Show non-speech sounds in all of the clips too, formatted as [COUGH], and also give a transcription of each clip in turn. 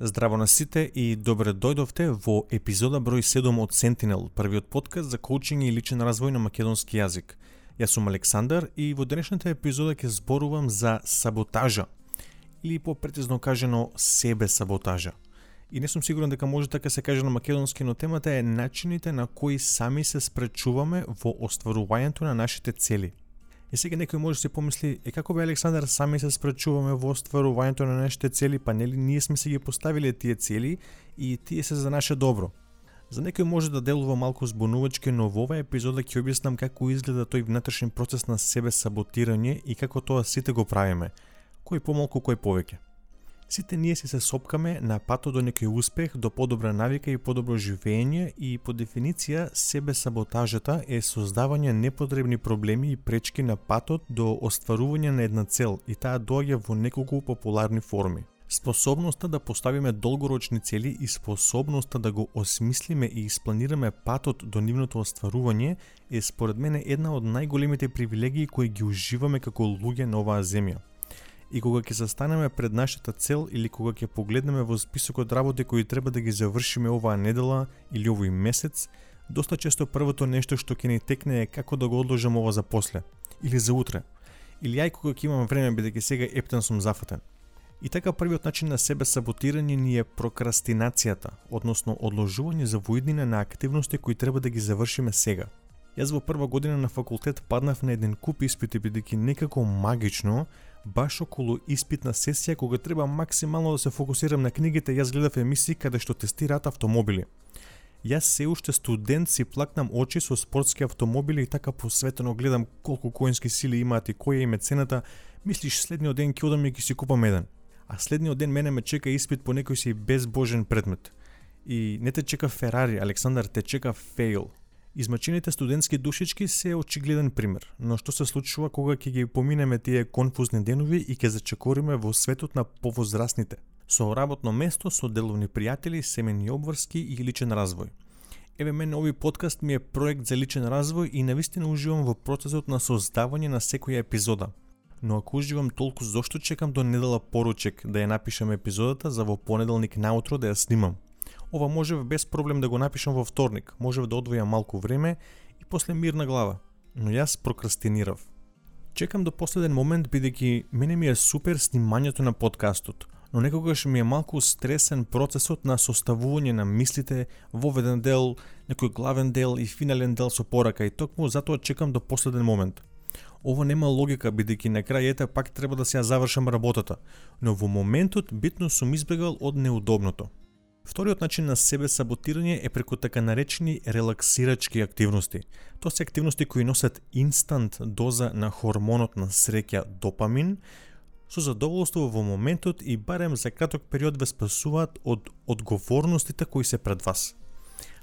Здраво на сите и добре дојдовте во епизода број 7 од Sentinel, првиот подкаст за коучинг и личен развој на македонски јазик. Јас сум Александар и во денешната епизода ќе зборувам за саботажа или попрецизно кажено себе саботажа. И не сум сигурен дека може така се каже на македонски, но темата е начините на кои сами се спречуваме во остварувањето на нашите цели – И сега некој може да се помисли, е како бе Александар, сами се спрачуваме во остварувањето на нашите цели, па нели ние сме се ги поставиле тие цели и тие се за наше добро. За некој може да делува малку збунувачки, но во оваа епизода ќе објаснам како изгледа тој внатрешен процес на себе саботирање и како тоа сите го правиме. Кој помалку, кој повеќе. Сите ние се се сопкаме на патот до некој успех, до подобра навика и подобро живење и по дефиниција себе саботажата е создавање непотребни проблеми и пречки на патот до остварување на една цел и таа доаѓа во неколку популарни форми. Способноста да поставиме долгорочни цели и способноста да го осмислиме и испланираме патот до нивното остварување е според мене една од најголемите привилегии кои ги уживаме како луѓе на оваа земја и кога ќе застанеме пред нашата цел или кога ќе погледнеме во списокот работи кои треба да ги завршиме оваа недела или овој месец, доста често првото нешто што ќе ни текне е како да го одложам ова за после или за утре. Или ај кога ќе имам време бидејќи сега ептен сум зафатен. И така првиот начин на себе саботирање ни е прокрастинацијата, односно одложување за воиднина на активности кои треба да ги завршиме сега. Јас во прва година на факултет паднав на еден куп испити бидејќи некако магично баш околу испитна сесија кога треба максимално да се фокусирам на книгите, јас гледав емисии каде што тестираат автомобили. Јас се уште студент си плакнам очи со спортски автомобили и така посветено гледам колку коински сили имаат и која им е цената, мислиш следниот ден ќе одам и ќе си купам еден. А следниот ден мене ме чека испит по некој си безбожен предмет. И не те чека Ферари, Александар, те чека фейл. Измачените студентски душички се очигледен пример, но што се случува кога ќе ги поминеме тие конфузни денови и ќе зачекориме во светот на повозрасните, со работно место, со деловни пријатели, семени обврски и личен развој. Еве мене овој подкаст ми е проект за личен развој и навистина уживам во процесот на создавање на секоја епизода. Но ако уживам толку, зошто чекам до недела поручек да ја напишам епизодата за во понеделник наутро да ја снимам? Ова можев без проблем да го напишам во вторник, можев да одвојам малку време и после мирна глава, но јас прокрастинирав. Чекам до последен момент бидејќи мене ми е супер снимањето на подкастот, но некогаш ми е малку стресен процесот на составување на мислите, воведен дел, некој главен дел и финален дел со порака и токму затоа чекам до последен момент. Ова нема логика бидејќи на крај ете пак треба да се ја завршам работата, но во моментот битно сум избегал од неудобното. Вториот начин на себе саботирање е преку така наречени релаксирачки активности. Тоа се активности кои носат инстант доза на хормонот на среќа допамин, со задоволство во моментот и барем за краток период ве спасуваат од одговорностите кои се пред вас.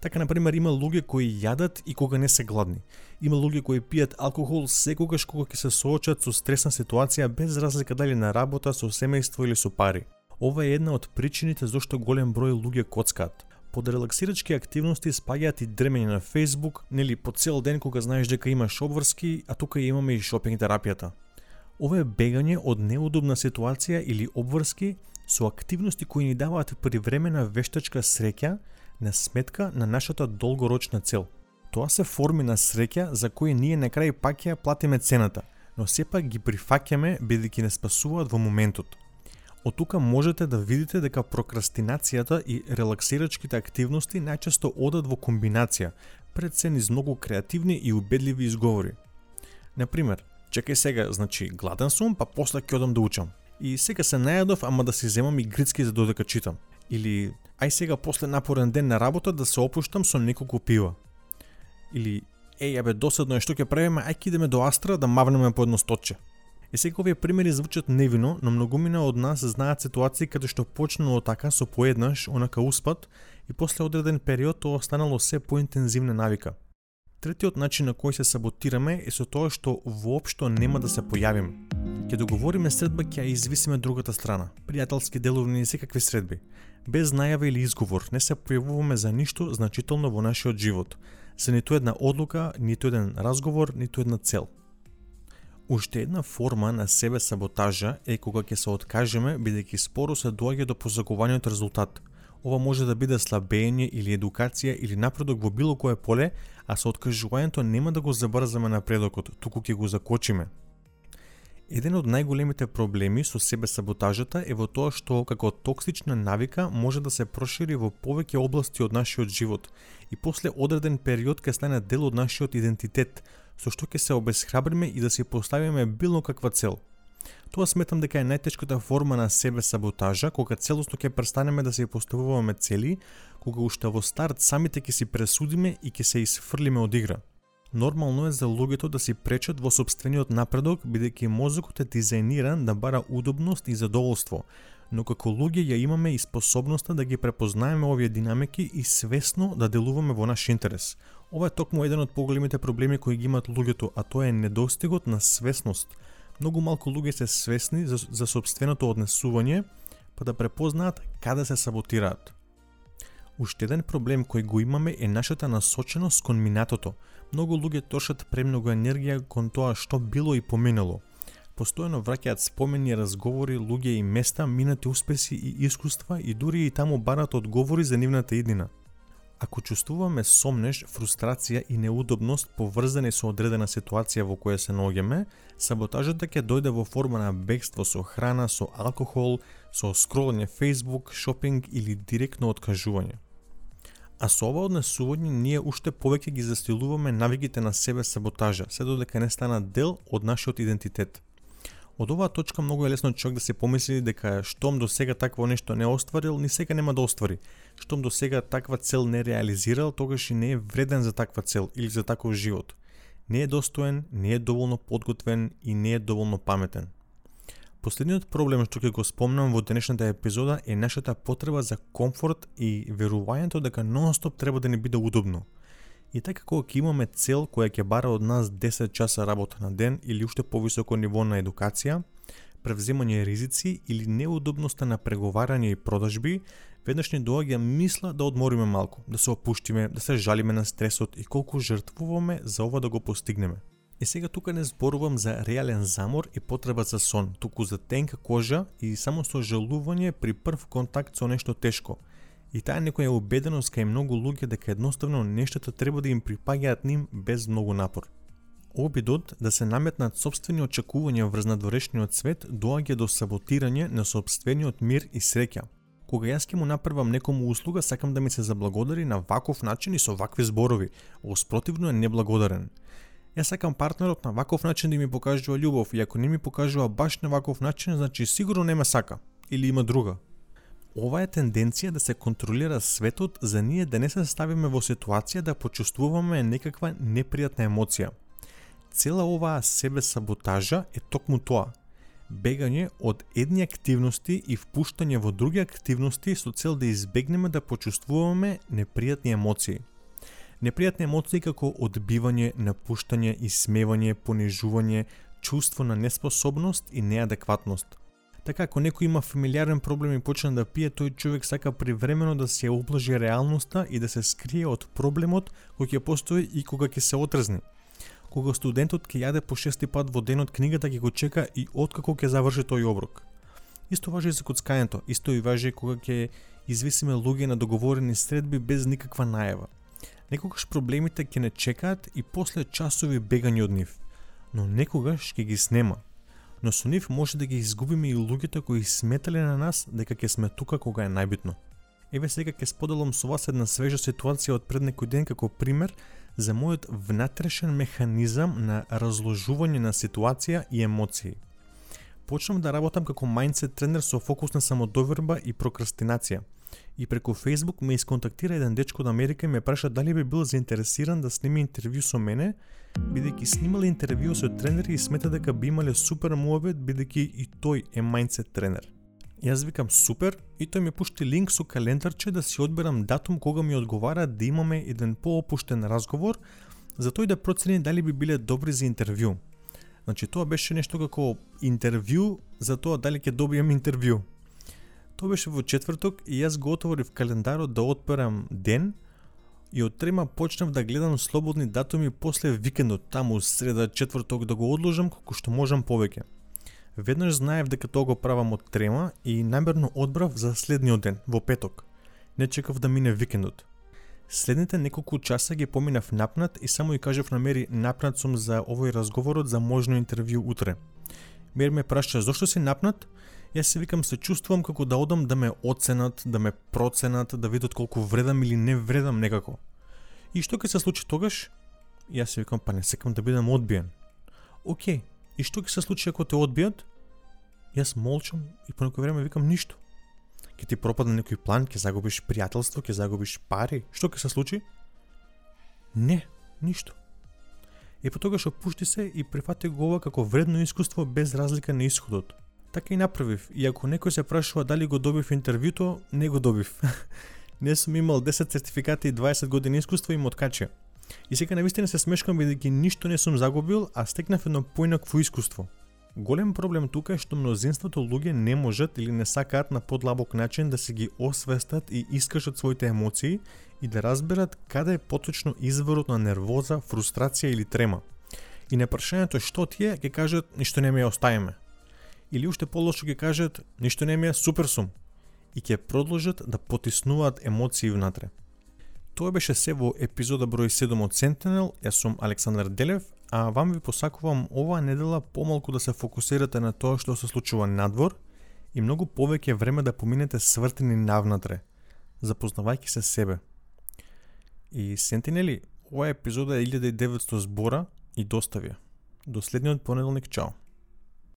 Така, на пример, има луѓе кои јадат и кога не се гладни. Има луѓе кои пијат алкохол секогаш кога ќе се соочат со стресна ситуација без разлика дали на работа, со семејство или со пари. Ова е една од причините зашто голем број луѓе коцкаат. Под релаксирачки активности спаѓаат и дремење на Facebook, нели по цел ден кога знаеш дека имаш обврски, а тука имаме и шопинг терапијата. Ова е бегање од неудобна ситуација или обврски со активности кои ни даваат привремена вештачка среќа на сметка на нашата долгорочна цел. Тоа се форми на среќа за кои ние на крај пак ја платиме цената, но сепак ги прифаќаме бидејќи не спасуваат во моментот. Од тука можете да видите дека прокрастинацијата и релаксирачките активности најчесто одат во комбинација, пред се низ многу креативни и убедливи изговори. Например, чекај сега, значи гладен сум, па после ќе одам да учам. И сега се најадов, ама да си земам и грицки за додека читам. Или ај сега после напорен ден на работа да се опуштам со неколку пива. Или еј, абе, досадно е што ќе правиме, ај идеме до Астра да мавнеме по едно стотче. И сега овие примери звучат невино, но многумина од нас знаат ситуации каде што почнало така со поеднаш, онака успат, и после одреден период тоа останало се поинтензивна навика. Третиот начин на кој се саботираме е со тоа што воопшто нема да се појавиме. Ке договориме средба ќе ја извисиме другата страна, пријателски деловни и секакви средби. Без најава или изговор не се појавуваме за ништо значително во нашиот живот, за ниту една одлука, ниту еден разговор, ниту една цел – Уште една форма на себе саботажа е кога ќе се откажеме бидејќи споро се доаѓа до позагувањето резултат. Ова може да биде слабење или едукација или напредок во било кое поле, а со откажувањето нема да го забрзаме напредокот, туку ќе го закочиме. Еден од најголемите проблеми со себе саботажата е во тоа што како токсична навика може да се прошири во повеќе области од нашиот живот и после одреден период ќе стане дел од нашиот идентитет, со што ќе се обесхрабриме и да си поставиме било каква цел. Тоа сметам дека е најтешката форма на себе саботажа, кога целосно ќе престанеме да се поставуваме цели, кога уште во старт самите ќе си пресудиме и ќе се изфрлиме од игра. Нормално е за луѓето да си пречат во собствениот напредок, бидејќи мозокот е дизајниран да бара удобност и задоволство, но како луѓе ја имаме и способноста да ги препознаеме овие динамики и свесно да делуваме во наш интерес. Ова е токму еден од поголемите проблеми кои ги имаат луѓето, а тоа е недостигот на свесност. Многу малку луѓе се свесни за, за собственото однесување, па да препознаат каде се саботираат. Уште еден проблем кој го имаме е нашата насоченост кон минатото. Многу луѓе трошат премногу енергија кон тоа што било и поминало – постојано враќаат спомени, разговори, луѓе и места, минати успеси и искуства и дури и таму барат одговори за нивната иднина. Ако чувствуваме сомнеш, фрустрација и неудобност поврзани со одредена ситуација во која се наоѓаме, саботажата ќе дојде во форма на бегство со храна, со алкохол, со скролање Facebook, шопинг или директно откажување. А со ова однесување ние уште повеќе ги застилуваме навигите на себе саботажа, се додека не стана дел од нашиот идентитет. Од оваа точка многу е лесно човек да се помисли дека штом до сега такво нешто не остварил, ни сега нема да оствари. Штом до сега таква цел не реализирал, тогаш и не е вреден за таква цел или за таков живот. Не е достоен, не е доволно подготвен и не е доволно паметен. Последниот проблем што ќе го спомнам во денешната епизода е нашата потреба за комфорт и верувањето дека нонстоп треба да ни биде удобно – И така кога ќе имаме цел која ќе бара од нас 10 часа работа на ден или уште повисоко ниво на едукација, превземање ризици или неудобноста на преговарање и продажби, веднаш ни доаѓа мисла да одмориме малку, да се опуштиме, да се жалиме на стресот и колку жртвуваме за ова да го постигнеме. И сега тука не зборувам за реален замор и потреба за сон, туку за тенка кожа и само со жалување при прв контакт со нешто тешко – И таа некоја убеденост кај многу луѓе дека едноставно нештата треба да им припаѓаат ним без многу напор. Обидот да се наметнат собствени очекувања врз надворешниот свет доаѓа до саботирање на собствениот мир и среќа. Кога јас ќе му направам некому услуга, сакам да ми се заблагодари на ваков начин и со вакви зборови, во е неблагодарен. Јас сакам партнерот на ваков начин да ми покажува љубов и ако не ми покажува баш на ваков начин, значи сигурно нема сака или има друга. Ова е тенденција да се контролира светот за ние да не се ставиме во ситуација да почувствуваме некаква непријатна емоција. Цела оваа себе саботажа е токму тоа. Бегање од едни активности и впуштање во други активности со цел да избегнеме да почувствуваме непријатни емоции. Непријатни емоции како одбивање, напуштање, исмевање, понижување, чувство на неспособност и неадекватност. Така ако некој има фамилиарен проблем и почне да пие, тој човек сака привремено да се облажи реалноста и да се скрие од проблемот кој ќе постои и кога ќе се отрзни. Кога студентот ќе јаде по шести пат во денот, книгата ќе го чека и откако ќе заврши тој оброк. Исто важи за коцкањето, исто и важи кога ќе извисиме луѓе на договорени средби без никаква најава. Некогаш проблемите ќе не чекаат и после часови бегање од нив, но некогаш ќе ги снема но со нив може да ги изгубиме и луѓето кои сметале на нас дека ќе сме тука кога е најбитно. Еве сега ќе споделам со вас една свежа ситуација од пред некој ден како пример за мојот внатрешен механизам на разложување на ситуација и емоции. Почнам да работам како mindset тренер со фокус на самодоверба и прокрастинација. И преку Facebook ме исконтактира еден дечко од Америка и ме праша дали би бил заинтересиран да сними интервју со мене бидејќи снимале интервју со тренери и смета дека би имале супер муавет бидејќи и тој е мајндсет тренер. Јас викам супер и тој ми пушти линк со календарче да си одберам датум кога ми одговара да имаме еден поопуштен разговор за тој да процени дали би биле добри за интервју. Значи тоа беше нешто како интервју за тоа дали ќе добијам интервју. Тоа беше во четврток и јас го отворив календарот да отперам ден, И од трема почнав да гледам слободни датуми после викендот, таму среда, четврток да го одложам колку што можам повеќе. Веднаш знаев дека тоа го правам од трема и намерно одбрав за следниот ден, во петок. Не чекав да мине викендот. Следните неколку часа ги поминав напнат и само и кажав на Мери напнат сум за овој разговорот за можно интервју утре. Мери ме праша зошто си напнат? Јас се викам се чувствувам како да одам да ме оценат, да ме проценат, да видат колку вредам или не вредам некако. И што ќе се случи тогаш? Јас се викам па не секам да бидам одбиен. Океј, и што ќе се случи ако те одбијат? Јас молчам и по некој време викам ништо ќе ти пропадне некој план, ќе загубиш пријателство, ќе загубиш пари, што ќе се случи? Не, ништо. И потогаш опушти се и прифати го ова како вредно искуство без разлика на исходот. Така и направив, и ако некој се прашува дали го добив интервјуто, не го добив. [LAUGHS] не сум имал 10 сертификати и 20 години искуство и моткаче. И сега навистина се смешкам бидејќи ништо не сум загубил, а стекнав едно поинакво искуство. Голем проблем тука е што мнозинството луѓе не можат или не сакаат на подлабок начин да се ги освестат и искажат своите емоции и да разберат каде е поточно изворот на нервоза, фрустрација или трема. И на прашањето што ти е, ќе кажат ништо не ме оставиме. Или уште полошо ќе кажат ништо не ми е супер сум. И ќе продолжат да потиснуваат емоции внатре. Тоа беше се во епизода број 7 од Sentinel. Јас сум Александар Делев, а вам ви посакувам оваа недела помалку да се фокусирате на тоа што се случува надвор и многу повеќе време да поминете свртени навнатре, запознавајќи се себе. И сентинели, оваа епизода е 1900 збора и доставија. До следниот понеделник, чао!